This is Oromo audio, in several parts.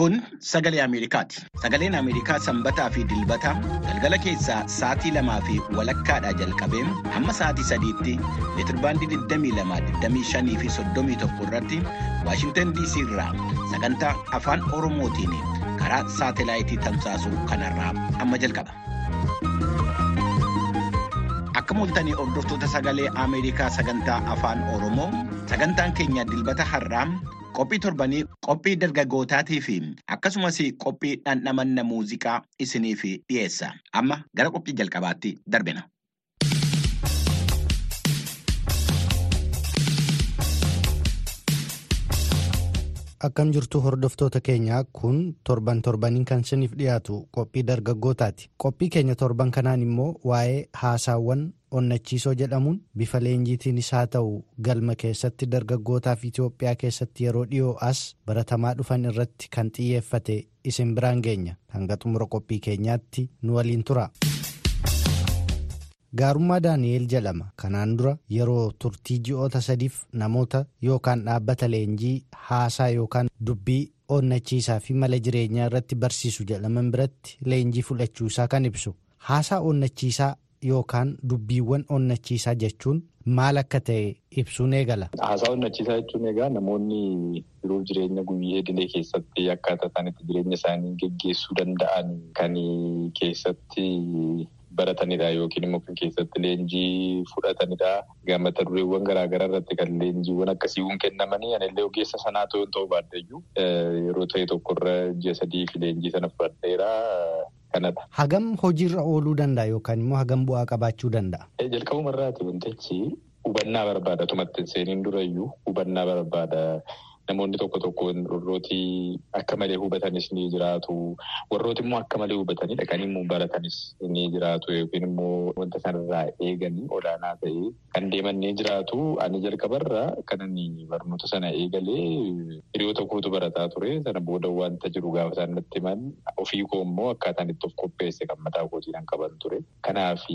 Kun sagalee Ameerikaati. Sagaleen Ameerikaa sanbataa fi dilbata galgala keessaa sa'aatii lamaa fi walakkaadhaa jalqabee hamma sa'aatii sadiitti meetirbaandii 22, fi 31 irratti Waashintan DC irraa sagantaa afaan Oromootiin karaa saatelaayitii tamsaasuu kanarraa amma jalqaba. Akka mul'atanii hordoftoota sagalee Ameerikaa sagantaa afaan Oromoo sagantaan keenya dilbata har'aa qophii torbanii qophii dargaggootaatii fi akkasumas qophii dhandhamanna muuziqaa isiniif dhiyeessa. Amma gara qophii jalqabaatti darbina. Akkam jirtu hordoftoota keenyaa kun torban torbaniin kan isiniif dhiyaatu qophii dargaggootaati. Qophii keenya torban kanaan immoo waa'ee haasaawwan onnachiisoo jedhamuun bifa leenjiitiinis haa ta'u galma keessatti dargaggootaaf Itoophiyaa keessatti yeroo dhiyoo as baratamaa dhufan irratti kan xiyyeeffate isin biraan geenya. Hanga xumura qophii keenyaatti nu waliin tura. Gaarummaa Daani'eel jedhama. Kanaan dura yeroo turtii ji'oota sadiif namoota yookaan dhaabbata leenjii haasaa yookaan dubbii onnachiisaa fi mala jireenyaa irratti barsiisu jedhaman biratti leenjii fudhachuusaa kan ibsu. Haasaa onnachiisaa yookaan dubbiiwwan onnachiisaa jechuun maal akka ta'e ibsuun eegala. Haasaa onnachiisaa jechuun egaa namoonni yeroo jireenya guyyee idilee keessatti akkaataa isaan itti jireenya isaanii geggeessuu danda'an kan keessatti. baratanidha yookiin immoo kan keessatti leenjii fudhatanidha. Mata dureewwan garaagaraa irratti kan leenjiiwwan akkasiiwwan kennamanii anillee ogeessa sanaa ta'uu baaddeeyyuu yeroo ta'e tokkorra ji'a sadii fi leenjii sana fudhadheera kanadha. Hagam hojiirra ooluu danda'a yookaan immoo hagam bu'aa qabaachuu danda'a? Jalqabuma irraati wantichi hubannaa barbaada. Tumatti seeniin durayyuu hubannaa barbaada. Namoonni tokko tokko warrooti akka malee hubatanis ni jiraatu. Warrooti immoo akka malee hubatanii dhaqanii immoo baratanis ni jiraatu yookiin immoo wanta sanarraa eeganii olaanaa ta'ee kan deeman ni jiraatu. Ani jalqabarra kanan barnoota sana eegalee hiriyoota kootu barataa ture. Sana booda wanta jiru gaafa isaan natti himan ofii koo immoo akkaataan itti of qopheesse kan mataa kootiin qaban ture. Kanaaf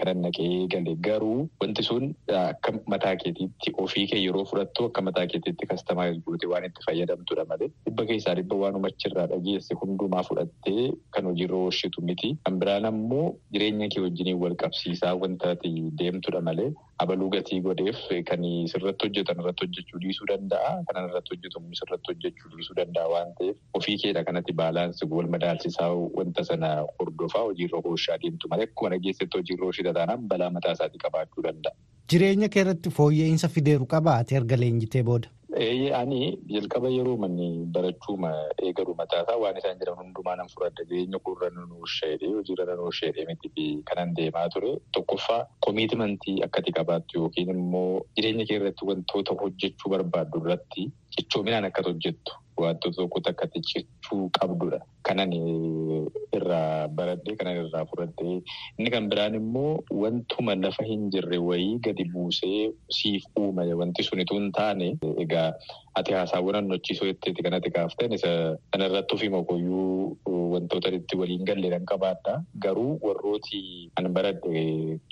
kanan naqee eegale garuu wanti sun akka mataa keetiitti ofii kee yeroo fudhattu akka mataa keetiitti kastamaa waan itti fayyadamtudha malee dhibba keessaa dhibba waan achirraa dhageesse hundumaa fudhattee kan hojiirra oolchitu miti. Kan biraan ammoo jireenya kee wajjiniin wal qabsiisaa wanta deemtudha malee abaluu gatii godheef kan sirratti hojjetan irratti hojjechuu dhiisuu danda'a. Kanan irratti hojjetamu sirratti hojjechuu dhiisuu danda'a waan ta'eef ofii keedha kanatti baalaansi wal madaalchisaa wanta sana hordofaa hojiirra oolchaa deemtu malee akkuma dhageessetti hojiirra oolchita taanaan balaa mataa isaatii qabaachuu danda'a. Jireenya kee irratti fooyya'insa fideeru qabaa ati erga leenjitee booda? Ani jalqaba yeroo manni barachuu eegalu mataasaa waan isaan jedhan hundumaa nan fudhadha. Jireenya koorra nan oolchee hojiirra nan oolchee miti kanan deemaa ture. Tokkoffaa komiitimantii akkati qabaattu yookiin immoo jireenya kee irratti wantoota hojjechuu barbaaddu irratti cichoominaan akkati hojjettu wantoota tokkotti akkati cichuu qabdudha. Kanan irraa baradhee kanan irraa fudhadhee inni kan biraan immoo wantuma lafa hin jirre wayii gadi buusee siif uume wanti sunitu hin taane egaa ati haasaawwan onnachiisoo jetteeti kan ati kaaftan isa kanarratti ofii makoyyuu wantoota itti waliin galle nan qabaadha. Garuu warrooti kan baradhe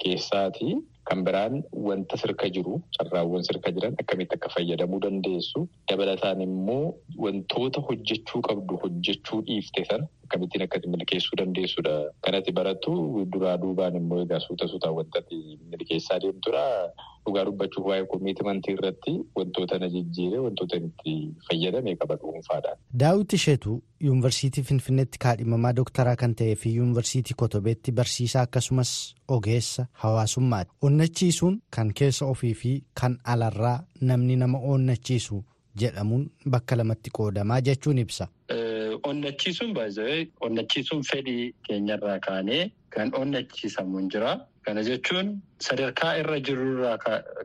keessaati. Kan biraan wanta sirka jiru carraawwan sirka jiran akkamitti akka fayyadamuu dandeessu. Dabalataan immoo wantoota hojjechuu qabdu hojjechuu dhiifte sana akkamittiin akkati milkeessuu dandeessudha. Kanatti barattu duraa duubaan immoo egaa suuta suutaan wanta milkeessaa deemtudha. Dhugaa dubbachuuf waa'ee komiitimantii irratti wantoota na jijjiire wantoota itti fayyadame qaba dhuunfaadhaan. Daawit Isheetu yuunivarsiitii Finfinneetti kaadhimamaa dooktaraa kan ta'ee fi yuunivarsiitii Kotobeetti barsiisaa akkasumas ogeessa hawaasummaati. Onnachiisuun kan keessa ofii fi kan alarraa namni nama onnachiisu jedhamuun bakka lamatti qoodamaa jechuun ibsa. Onnachiisuun baay'ee onnachiisuun fedhii keenyarraa kaanee kan onnachiisamu hin jira. Kana jechuun sadarkaa irra jirurraa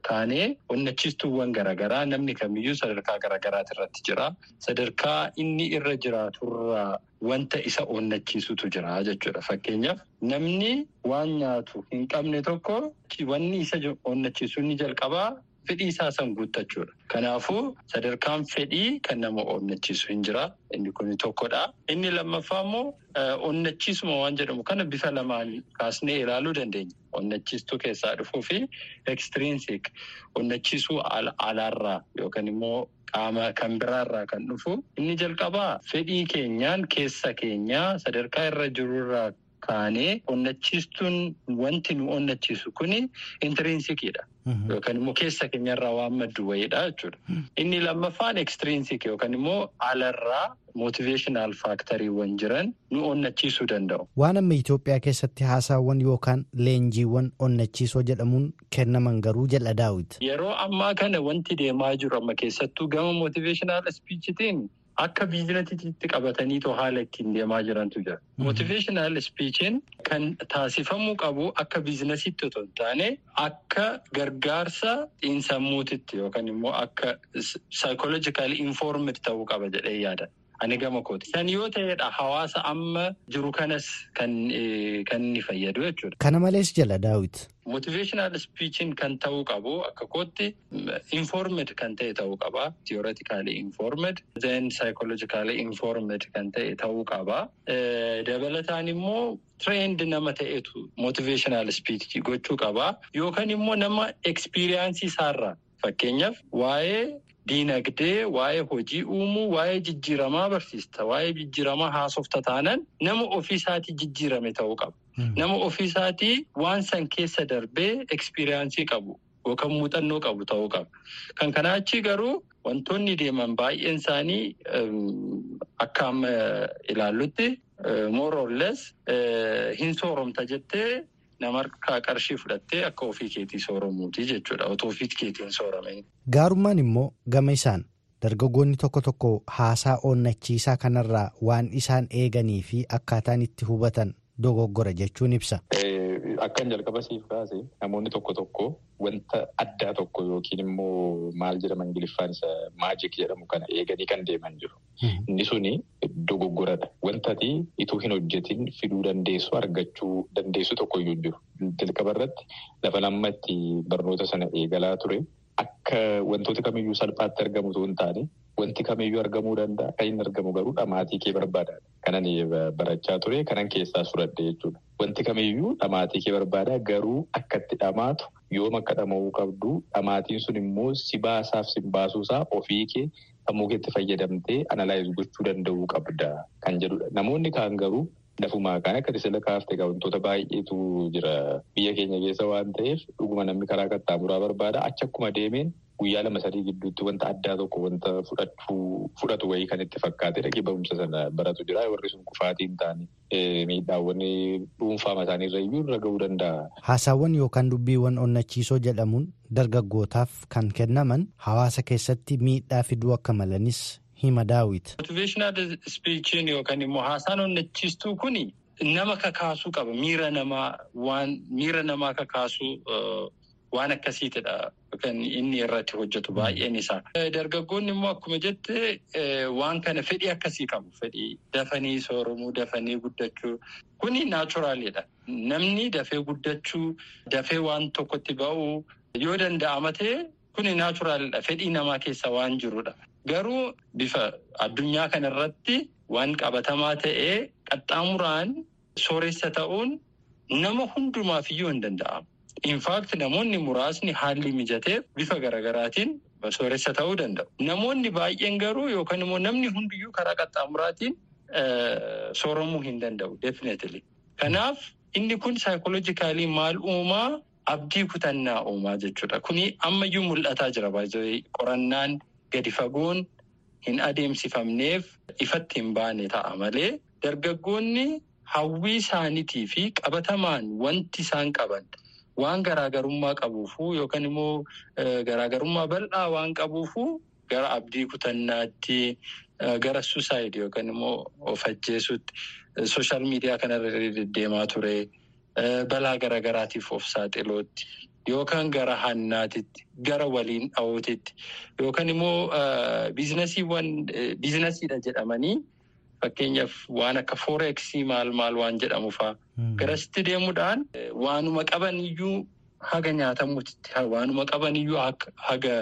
kaanee onnachiistuuwwan garaagaraa namni kamiyyuu sadarkaa garaagaraati irratti jira. Sadarkaa inni irra jiraaturraa wanta isa onnachiisutu jira jechuudha. Fakkeenyaaf namni waan nyaatu hin qabne tokko wanni isa onnachiisu inni jalqabaa fedhii isaa san guuttachuudha. Kanaafuu sadarkaan fedhii kan nama onnachiisu hin jira. Inni kun tokkodha. Inni lammaffaa immoo onnachiisuma waan jedhamu kana bifa lamaan kaasnee ilaaluu dandeenya. Onnachiistuu keessaa dhufuu fi ekstiriinsiik onnachiisuu alaarraa yookaan immoo qaama kan biraarraa kan dhufu. Inni jalqabaa fedhii keenyaan keessa keenyaa sadarkaa irra jirurraa kaanee onnachiistuun wanti nu onnachiisu kuni intiriinsikiidha. Yookaan immoo keessa keenyarraa waan maddu wayiidha jechuudha. Inni lammaffaan ekstiriinsik yookaan immoo alarraa mootiveeshinaal faaktariiwwan jiran nu onnachiisuu danda'u. Waan amma Itoophiyaa keessatti haasaawwan yookaan leenjiiwwan onnachiisoo jedhamuun kennaman garuu jedha daawwiti. Yeroo ammaa kana wanti deemaa jiru amma keessattuu gama mootiveeshinaal ispiichitiin akka biizinasiitti qabataniitoo haala ittiin deemaa jirantu jira. Mootiveeshinaal ispiichiin kan taasifamuu qabu akka biizinasiitti otoo hin taane akka gargaarsa xiinsammuutitti yookaan immoo akka saayikooloojikaali infoormid ta'uu qaba jedhee yaada. Ani gama kooti. San yoo ta'edha hawaasa amma jiru kanas kan inni fayyadu jechuudha. Kana malees jala daawwiti. Motiveeshinaal ispiichiin kan ta'uu qabu akka kootti informed kan ta'e ta'uu qaba. Tiyooraatikaalii informed, then saayikooloojikaalii informed kan ta'e ta'uu qaba. Dabalataan immoo tireend nama ta'etu motiveeshinaal ispiichii gochuu qaba. Yookaan immoo nama ekspiriyaansii isaarraa fakkeenyaaf waa'ee Diinagdee waa'ee hojii uumuu waa'ee jijjiiramaa barsiista waa'ee jijjiiramaa haasofta taanan nama ofiisaatii jijjiirame ta'uu qaba. Nama ofiisaatii waan san keessa darbee ekspiriyaansii qabu yookaan muuxannoo qabu ta'uu qaba. Kan kanaa achi garuu wantoonni deeman baay'een isaanii akka amma ilaallutti more or less hin sooromta jettee. Nama harkaa qarshii fudhattee akka ofii keetii sooromuuti jechuudha. Otoo ofii keetiin soorame. Gaarummaan immoo gama isaan dargaggoonni tokko tokko haasaa onnachiisaa kanarraa waan isaan eeganii fi akkaataan itti hubatan dogoggora jechuun ibsa. Akkan jalqaba siif kaase namoonni tokko tokko wanta addaa tokko yookiin immoo maal jedhama Ingiliffaan isa maajik jedhamu kana eeganii kan deeman jiru. Inni suni dogoggoradha. Wanta ati ituu hin hojjetin fiduu dandeessu argachuu dandeessu tokkoyyuu jiru. Jalqaba irratti lafa lamma itti barnoota sana eegalaa ture akka wantoota kamiyyuu salphaatti argamu osoo hin taane wanti kamiyyuu argamuu danda'a. Kan inni argamu garuu dhamaatii kee barbaada. Kanan barachaa ture kanan keessaa fudhadhe jechuudha. Wanti kamiyyuu dhamaatii kee barbaada garuu akka itti dhamaatu yoom akka dhama'uu qabdu dhamaatiin sun immoo si baasaaf si baasuusaa ofii kee sammuu keetti fayyadamtee analaayiz gochuu danda'uu qabda kan jedhudha. Namoonni kaan garuu lafumaa kaan akka sila kaafte wantoota baay'eetu jira. Biyya keenya keessa waan ta'eef dhuguma namni karaa qaxxaamuraa barbaada. Achi akkuma deemeen guyyaa lama sadii gidduutti wanta addaa tokko wanta fudhatu wayii kan itti fakkaate dhaqee barumsa sana baratu jira. Warri sun kufaatiin ta'anii miidhaawwan dhuunfaa isaanii irra iyyuu irra ga'uu danda'a. Haasaawwan yookaan dubbiiwwan onnachiisoo jedhamuun dargaggootaaf kan kennaman hawaasa keessatti miidhaa fiduu akka malanis hima daawwiti. Motiveeshinaal ispiichiin yookaan immoo haasaan onnachiistuu kuni nama kakaasuu qaba. Miira namaa waan miira namaa kakaasuu waan akkasiitidha kan inni irratti hojjetu baay'een isaa. Dargaggoonni immoo akkuma jette waan kana fedhii akkasii qabu. Fedhii dafanii sooromuu, dafanii guddachuu kuni naachuraalidha. Namni dafee guddachuu, dafee waan tokkotti ba'uu yoo danda'ama ta'e kuni naachuraalidha. Fedhii namaa keessa waan jirudha. Garuu bifa addunyaa kanarratti waan qabatamaa ta'ee qaxxaamuraan sooressa ta'uun nama hundumaaf iyyuu hin danda'amu. Infaakti namoonni muraasni haalli mijatee bifa garaagaraatiin sooressa ta'uu danda'u. Namoonni baay'een garuu yookaan immoo namni hundiyyuu karaa qaxxaamuraatiin sooromuu hin danda'u definitely. Kanaaf inni kun saayikooloojikaalii maal uumaa abdii kutannaa uumaa jechuudha. Kuni ammayyuu mul'ataa jira qorannaan gadi fagoon hin adeemsifamneef ifatti hin baane ta'a malee dargaggoonni hawwii isaaniitii fi qabatamaan wanti isaan qaban. Waan garaagarummaa qabuufuu yookaan immoo garaagarummaa bal'aa waan qabuufuu gara abdii kutannaatti gara suusaayidii yookaan immoo of ajjeesuutti sooshaal miidiyaa kanarra deddeemaa ture balaa garaagaraatiif of saaxiluutti yookaan gara hannaatitti gara waliin dha'uutitti yookaan immoo biizinasiiwwan biizinasiidha jedhamanii. Fakkeenyaaf waan akka fooreeksii maal maal waan jedhamu fa'aa. Garasitti deemuudhaan waanuma qaban iyyuu haga nyaatamuutitti waanuma qabaniyyuu haga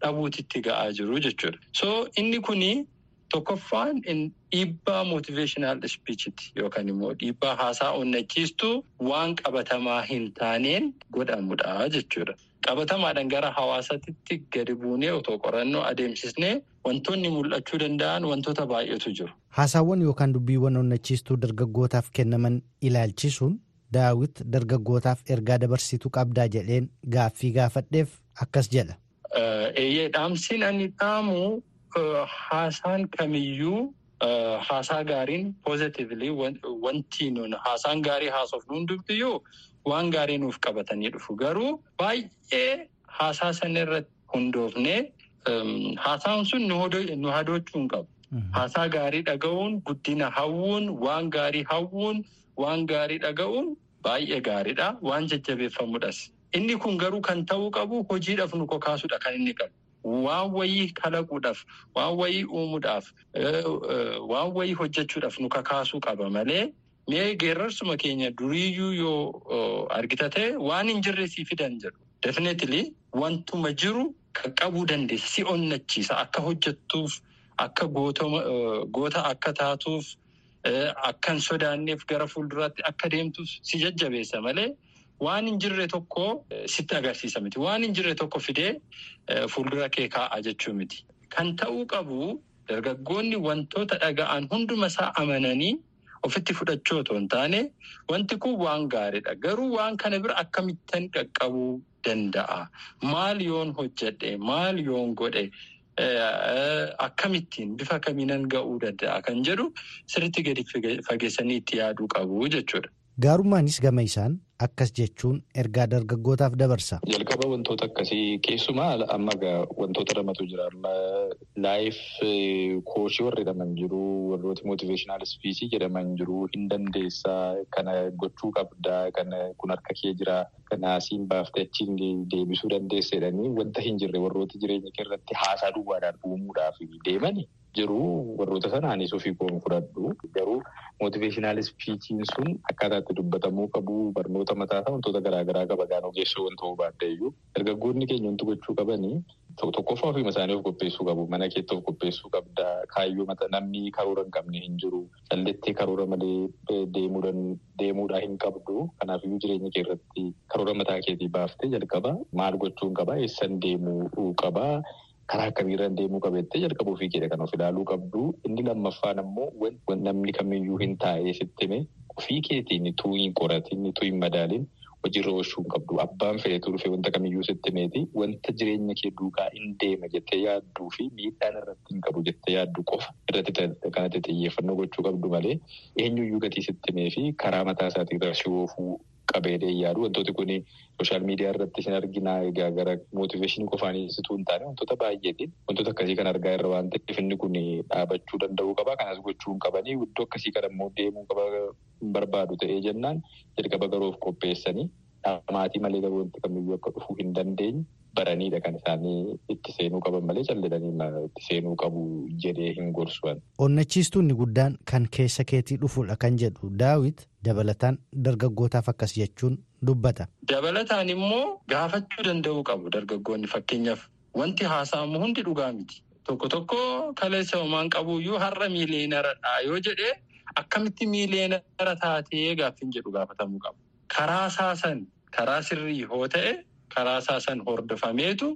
dhabuutitti ga'aa jiru jechuudha. So inni kuni tokkoffaan dhiibbaa motiveeshinaal ispiichiti yookaan immoo dhiibbaa haasaa onnachiistuu waan qabatamaa hin taaneen godhamudha jechuudha. Qabatamaadhaan gara hawaasaatti gadi buunee otoo qorannoo adeemsisnee wantoonni mul'achuu danda'an wantoota baay'eetu jiru. Haasaawwan yookaan dubbiiwwan onnachiistuu dargaggootaaf kennaman ilaalchisuun daawit dargaggootaaf ergaa dabarsituu qabdaa jedheen gaaffii gaafadheef akkas jedha. Eeyyee dhaamsiin ani dhaamu haasaan kamiyyuu haasaa gaariin poozitivili wanti nuun haasaan gaarii haasofnu hundumtiyyuu waan gaarii nuuf qabatanii dhufu garuu baay'ee haasaa sana irratti hundoofnee haasaan sun nu hadoochuu hin qabu. Haasaa gaarii dhaga'uun guddina hawwuun waan gaarii hawwuun waan gaarii dhaga'uun baay'ee gaariidha waan jajjabeeffamudhas. Inni kun garuu kan ta'uu qabu hojiidhaaf nu kakaasuudha kan inni qabu. Waan wayii kalaquudhaaf, waan wayii uumuudhaaf, waan wayii hojjechuudhaaf nu kakaasuu qaba malee mee geerarsuma keenya duriiyyuu yoo argita ta'e waan hin jirre sii fidan jedhu. Definitely wantuma jiru qaqqabuu dandeessa. Si onnachiisa akka hojjettuuf, akka goota akka taatuuf, akka hin sodaanneef gara fuulduraatti akka deemtuuf si jajjabeessa malee. Waan hin jirre tokko sitti agarsiisa miti. Waan hin jirre tokko fidee fuuldura kee kaa'a jechuu miti. Kan ta'uu qabu dargaggoonni wantoota dhaga'an hunduma isaa amananii ofitti fudhachuu otoo hin taane wanti kun waan gaariidha. Garuu waan kana bira akkamittan qaqqabuu danda'a? Maal yoon hojjedhe? Maal yoon godhe? Akkamittiin bifa kamiinan ga'uu danda'a kan jedhu sirriitti gadi fageessanii itti yaaduu qabu jechuudha. Gaarummaanis gama isaan akkas jechuun ergaa dargaggootaaf dabarsa. Jalqaba wantoota akkasii keessumaa amma wantoota lamatu jira. Laayif kooshii warri jedhaman jiru warrooti mootiveeshinaal ispiisii jedhaman jiru hin dandeessaa kana gochuu qabdaa kana kun harka kee jira kana asiin baaftee achiin deebisuu dandeessedhanii wanta hin jirre warrooti jireenya kee irratti haasaa duwwaadhaan uumuudhaaf deemani. jiru warroota sanaanis ofii koon fudhadhu garuu mootiveeshinaal ispiichiin sun akkaataatti dubbatamuu qabu barnoota mataasaa wantoota garaagaraa qaba. Gaan ogeessoo wanta barbaaddeeyyuu dargaggoonni keenya wanti gochuu qabanii tokkoffaa ofiima isaanii of qopheessuu qabu. Mana keetti of qopheessuu qabda kaayyoo namni karoora hin qabne hin jiru. Callettee karoora malee deemuudhaa hin qabdu. Kanaafiyyuu jireenya kee irratti karoora mataa keetii baaftee jalqaba. Maal gochuun qaba eessan deemuu qaba. Karaa akkamiirraan deemuu qabeettee jalqaba ofii keedha kan of ilaaluu qabdu. Inni lammaffaan ammoo namni kamiyyuu hin taa'ee sittime ofii keetiin tuu hin qoratin tuu hin madaalin hojiirra oolchuu hin qabdu. Abbaan fedhetu dhufe wanta kamiyyuu sittimeeti wanta jireenya kee duukaa hin deema jettee yaadduu fi miidhaan irratti hin qabu jettee yaaddu qofa. Irratti kanatti xiyyeeffannoo gochuu qabdu malee eenyuyyuu gatii sittimee fi karaa mataa isaatii irra si oofuu qabeedee yaadu wantooti kun sooshaal miidiyaa irratti isin arginaa egaa gara mootiveeshinii qofaaniisituu hin taane wantoota baay'eetiin wantoota akkasii kan argaa irra waan ta'eef inni kun dhaabachuu danda'uu qaba kanas gochuu hin qabanii iddoo akkasii kan immoo deemuu qaba barbaadu ta'ee jennaan jalqaba garuu of qopheessanii maatii malee garuu wanti kamiyyuu akka dhufuu hin dandeenye baraniidha kan isaanii itti seenuu qaban malee calledanii itti seenuu qabu jedhee hin gorsuwan. Onnachiistuun guddaan kan keessa keetii dhufuudha kan jedhu daawit dabalataan dargaggootaaf akkas jechuun dubbata. Dabalataan immoo gaafachuu danda'uu qabu dargaggoonni fakkeenyaaf wanti haasa'amu hundi dhugaa miti. Tokko tokko kaleessa homaan qabuyyuu har'a miileenaradha yoo jedhee akkamitti miileenara taatee gaaffiin jedhu gaafatamuu qaba. Karaa saasan karaa sirrii yoo ta'e. Karaa saasan hordofameetu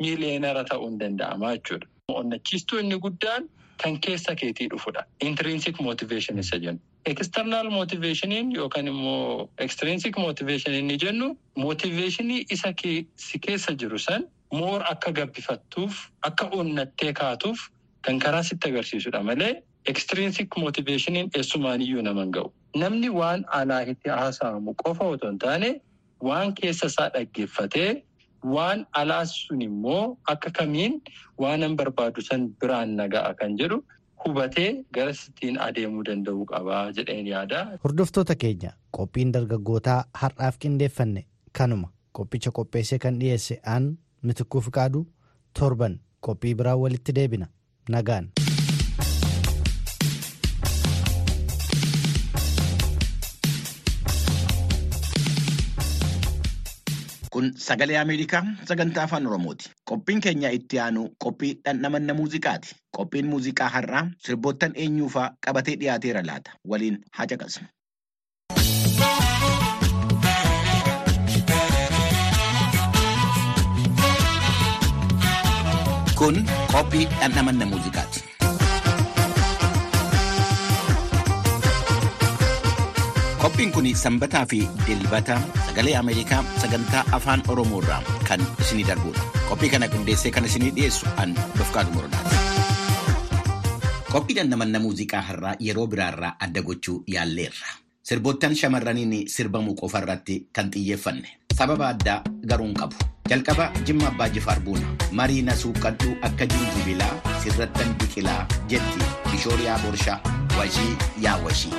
miileenara ta'uu hin danda'ama jechuudha. Onnachiistuu inni guddaan kan keessa keetii dhufudha. Intrinsic motivation isa jennu. External motivationiin yookaan immoo extrinsic motivation inni jennu motivationii isa si keessa jiru san moor akka gabbifattuuf akka onnattee kaatuuf kan karaa sitti agarsiisudha malee extrinsic motivationiin eessumaaniyyuu nama hin ga'u. Namni waan alaa itti haasa'amu qofa otoo hin taane. Waan keessa isaa dhaggeeffatee waan alaas sun immoo akka kamiin waanan barbaadu san biraan naga'a kan jedhu hubatee gara sittiin adeemuu danda'uu qabaa jedheen yaada. Hordoftoota keenya qophiin dargaggootaa har'aaf qindeeffanne kanuma qophicha qopheessee kan dhiyeesse aan mitikuu fiqaaduu torban qophii biraan walitti deebina nagaan. Kun sagalee Ameerikaa sagantaa afaan Oromooti. Qophiin keenya itti aanu qophii dhandhamanna muuziqaati. Qophiin muuziqaa har'aa sirboottan eenyuufaa qabatee dhiyaateera laata. Waliin haa caqasnu. Kun qophii dhandhamanna muuziqaati. Qophiin kun sanbataa fi dilbata sagalee Ameerikaa sagantaa afaan Oromoo irraa kan isinii darbudha. Qophii kana qindeessee kan isinii dhiyeessu an Dofqaadu Morodaati. Qophii dhandhamanna muuziqaa har'aa yeroo biraarraa adda gochuu yaalleerra. Sirboottan shamarraniin sirbamu qofa irratti kan xiyyeeffanne. Sababa addaa garuu hin qabu. Jalqaba Jimma Abbaa Jifaar Buuna. Marii na suuqadhu akka jinjibilaa sirrattan biqilaa jetti Bishooriyaa Borshaa washii yaa washii.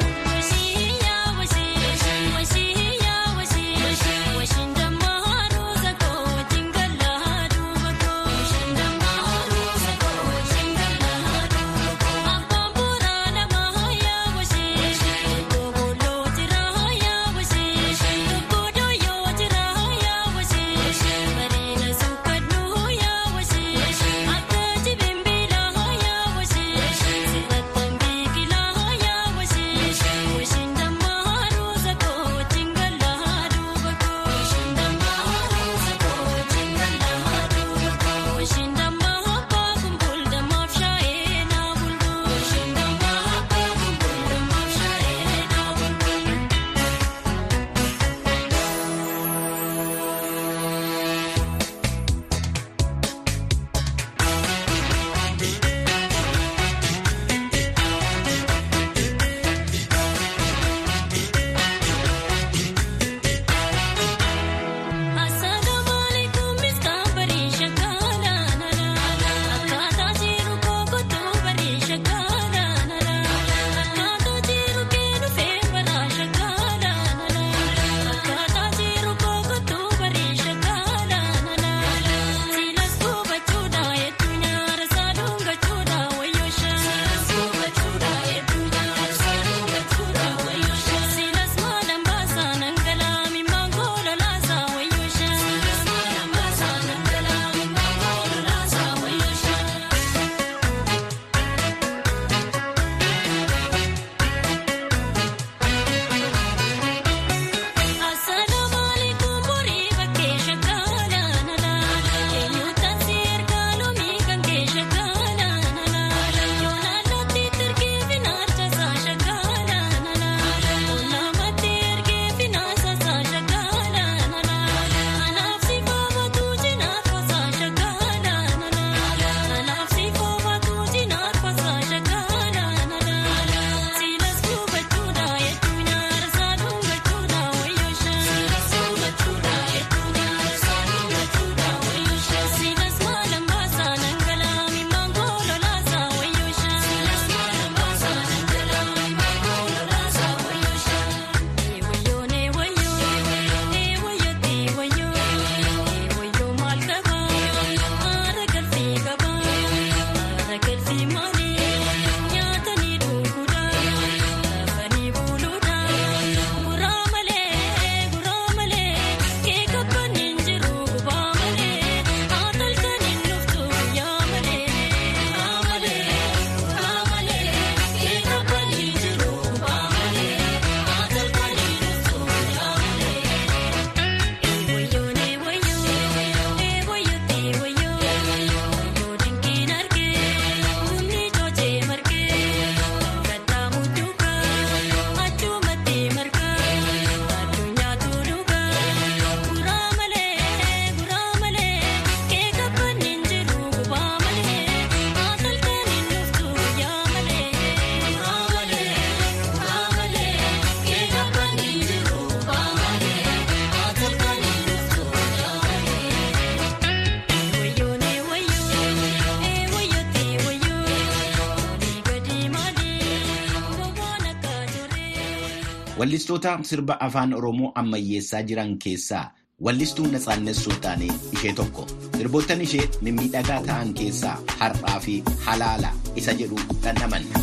Wallistoota sirba afaan Oromoo ammayyeessaa jiran keessaa wallistuu Natsaannet Sultaanee ishee tokko. Sirboottan ishee mimmiidhagaa ta'an keessaa har'aa fi halaala isa jedhu dhandhamanna.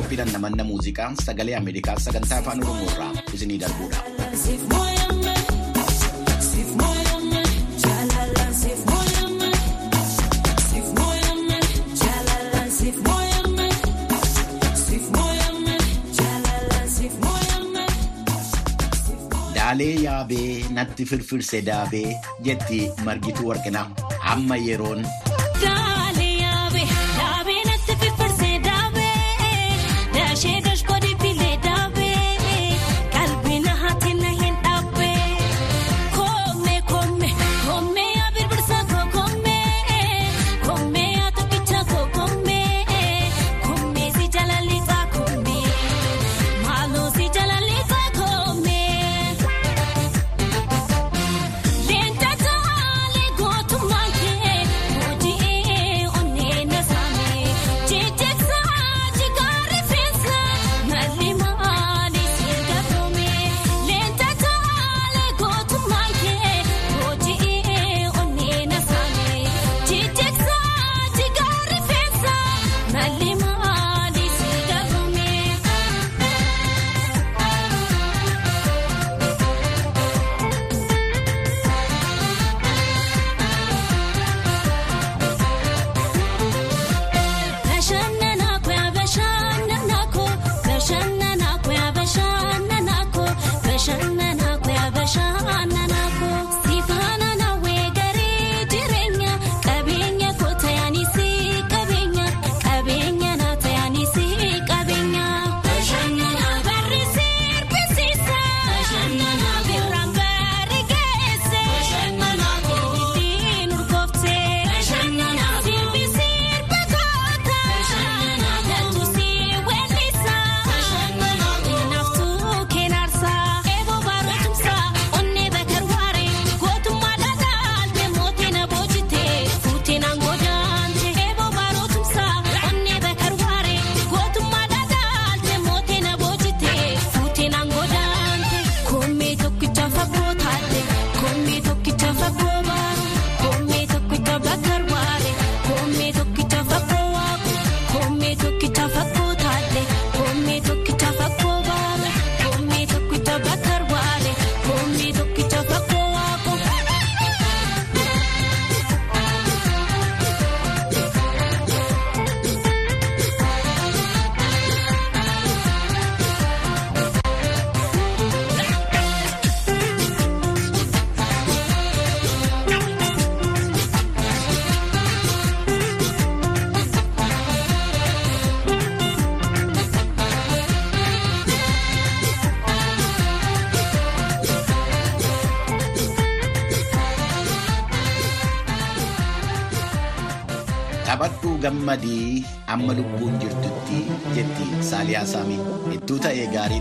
Qophiidhaan namanna muuziqaa sagalee Ameerikaa sagantaa afaan Oromoo irraa isinii darbuudha. Daalee yaabee natti firfirse daabee jetti margituu warqinaa amma yeroon Taphadhuu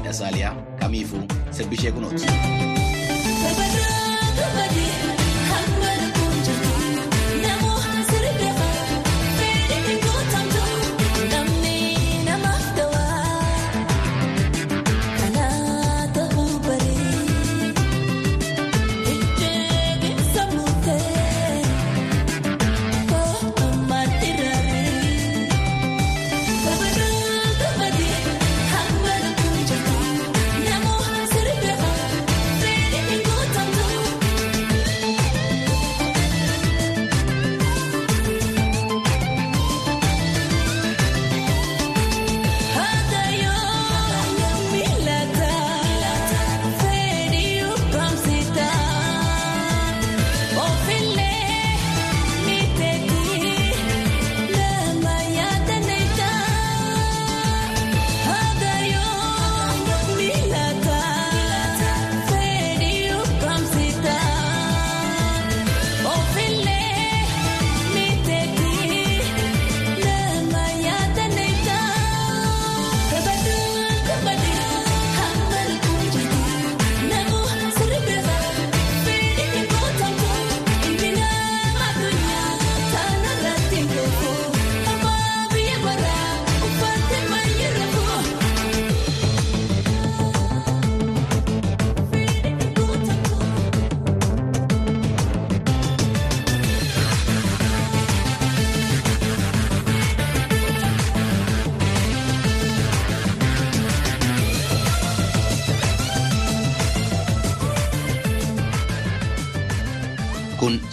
ta'ee gaariidha Saaliyaa kamiifuu sirbishee kunooti.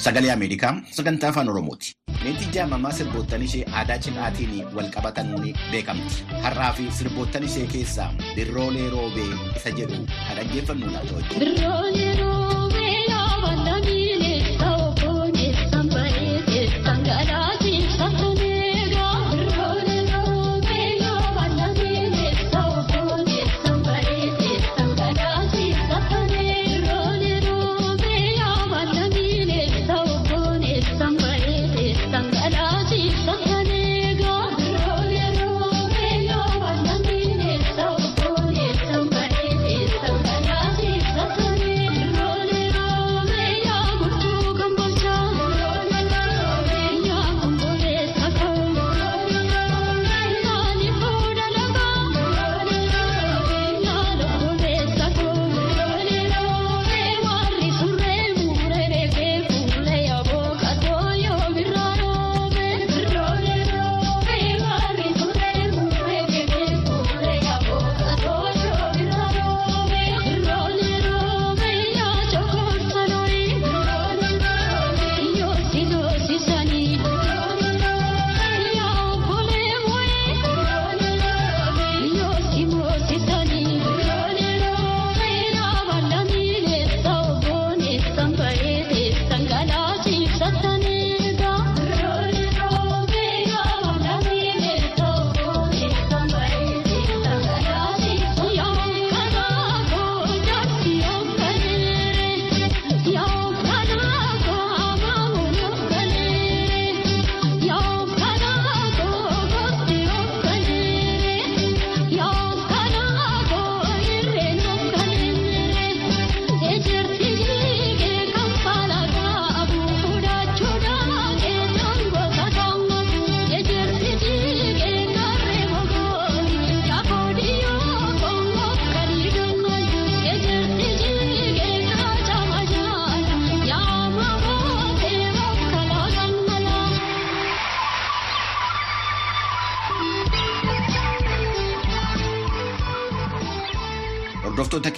Sagalee Ameerikaa sagantaa afaan Oromooti. Leentii jaamamaa sirboottan ishee aadaa cinaatiin wal qabatanuun beekamti. Har'aa fi sirboottan ishee keessaa birroolee roobee isa jedhu haa dhaggeeffannu laata Hordoftoota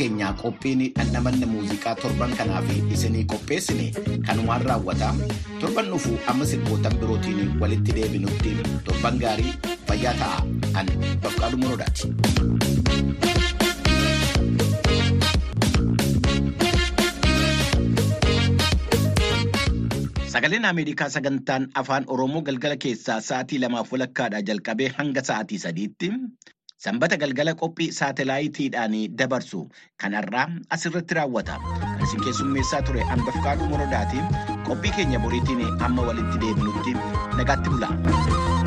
keenyaa qophiin dhandhamanna muuziqaa torban kanaaf isinii qopheessine kanumaan raawwata. Torban dhufu amma sirbootan birootiin walitti deebinutti torban gaarii fayyaa ta'a. An Bafqaaduu Morodaati. Sagaleen Ameerikaa sagantaan afaan Oromoo galgala keessaa sa'aatii lamaaf walakkaadhaa jalqabee hanga sa'aatii sadiitti sanbata galgala qophii saatalaayitiidhaan dabarsu kanarraa asirratti raawwata. Kan isin keessummeessaa ture Bafqaaduu Morodaatiin qophii keenya boriitiin amma walitti deebinutti nagaatti bula.